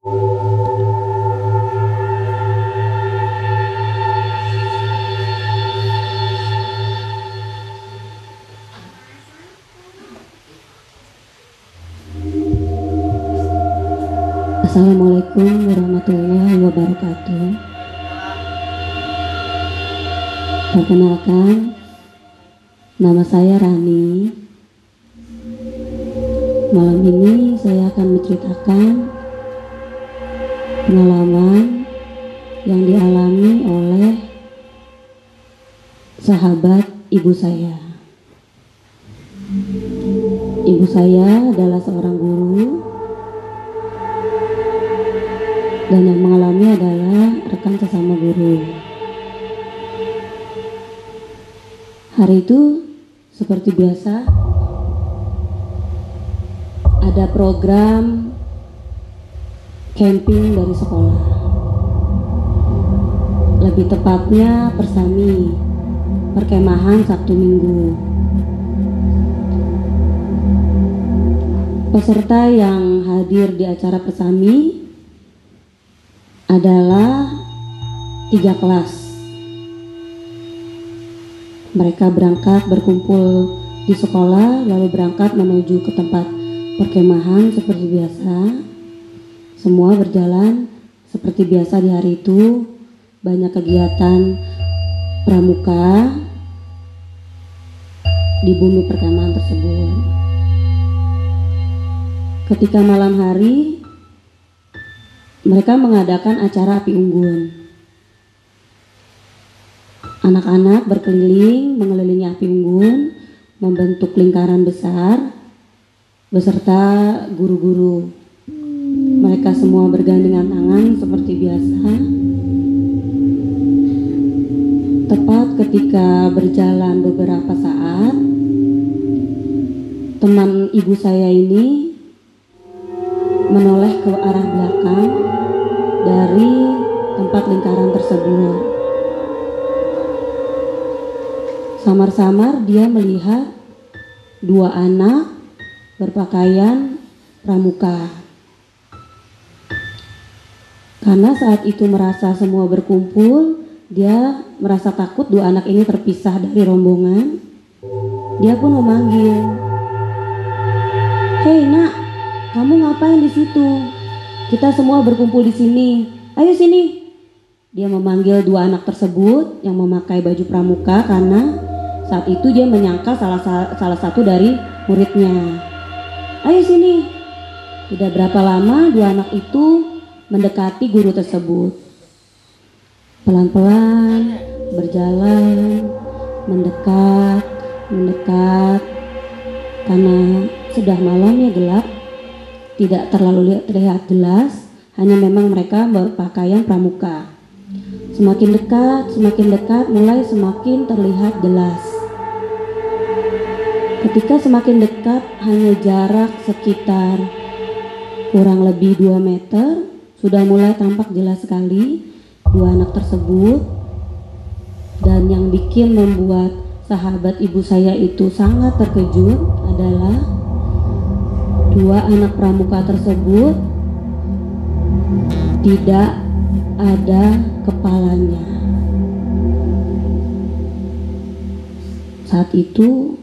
Assalamualaikum warahmatullahi wabarakatuh. Perkenalkan, nama saya Rani. Malam ini saya akan menceritakan pengalaman yang dialami oleh sahabat ibu saya. Ibu saya adalah seorang guru dan yang mengalami adalah rekan sesama guru. Hari itu seperti biasa ada program camping dari sekolah. Lebih tepatnya persami perkemahan Sabtu Minggu. Peserta yang hadir di acara persami adalah tiga kelas. Mereka berangkat berkumpul di sekolah, lalu berangkat menuju ke tempat perkemahan seperti biasa. Semua berjalan seperti biasa di hari itu. Banyak kegiatan pramuka di bumi perkemahan tersebut. Ketika malam hari, mereka mengadakan acara api unggun. Anak-anak berkeliling mengelilingi api unggun, membentuk lingkaran besar beserta guru-guru. Mereka semua bergandengan tangan seperti biasa. Tepat ketika berjalan beberapa saat, teman ibu saya ini menoleh ke arah belakang dari tempat lingkaran tersebut. Samar-samar dia melihat dua anak berpakaian pramuka. Karena saat itu merasa semua berkumpul, dia merasa takut dua anak ini terpisah dari rombongan. Dia pun memanggil, "Hei, Nak, kamu ngapain di situ?" Kita semua berkumpul di sini. Ayo sini. Dia memanggil dua anak tersebut yang memakai baju pramuka karena saat itu dia menyangka salah salah satu dari muridnya. Ayo sini. Tidak berapa lama dua anak itu mendekati guru tersebut. Pelan-pelan berjalan, mendekat, mendekat. Karena sudah malamnya gelap, tidak terlalu terlihat jelas, hanya memang mereka berpakaian pramuka. Semakin dekat, semakin dekat, mulai semakin terlihat jelas. Ketika semakin dekat, hanya jarak sekitar kurang lebih 2 meter, sudah mulai tampak jelas sekali dua anak tersebut. Dan yang bikin membuat sahabat ibu saya itu sangat terkejut adalah Dua anak pramuka tersebut tidak ada kepalanya. Saat itu,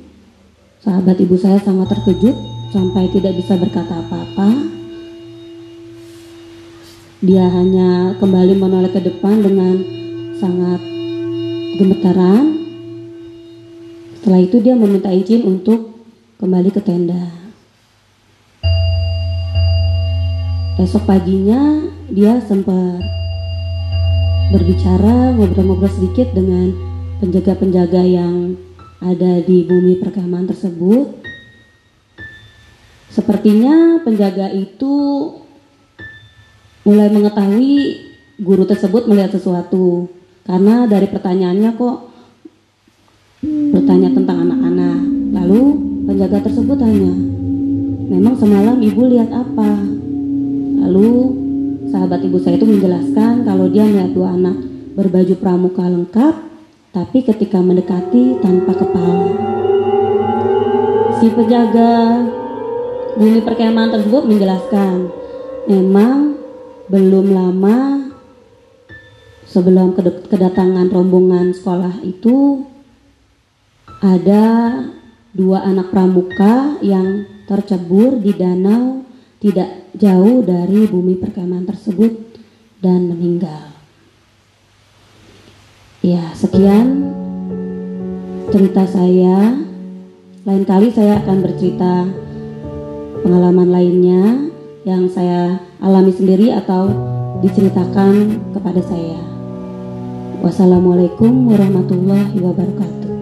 sahabat ibu saya sangat terkejut sampai tidak bisa berkata apa-apa. Dia hanya kembali menoleh ke depan dengan sangat gemetaran. Setelah itu dia meminta izin untuk kembali ke tenda. Esok paginya dia sempat berbicara ngobrol-ngobrol sedikit dengan penjaga-penjaga yang ada di bumi perkemahan tersebut. Sepertinya penjaga itu mulai mengetahui guru tersebut melihat sesuatu karena dari pertanyaannya kok bertanya tentang anak-anak. Lalu penjaga tersebut tanya, "Memang semalam ibu lihat apa?" Lalu sahabat ibu saya itu menjelaskan kalau dia melihat dua anak berbaju pramuka lengkap, tapi ketika mendekati tanpa kepala. Si penjaga bumi perkemahan tersebut menjelaskan, memang belum lama sebelum kedatangan rombongan sekolah itu ada dua anak pramuka yang tercebur di danau tidak jauh dari bumi perkemahan tersebut dan meninggal. Ya, sekian cerita saya. Lain kali saya akan bercerita pengalaman lainnya yang saya alami sendiri atau diceritakan kepada saya. Wassalamualaikum warahmatullahi wabarakatuh.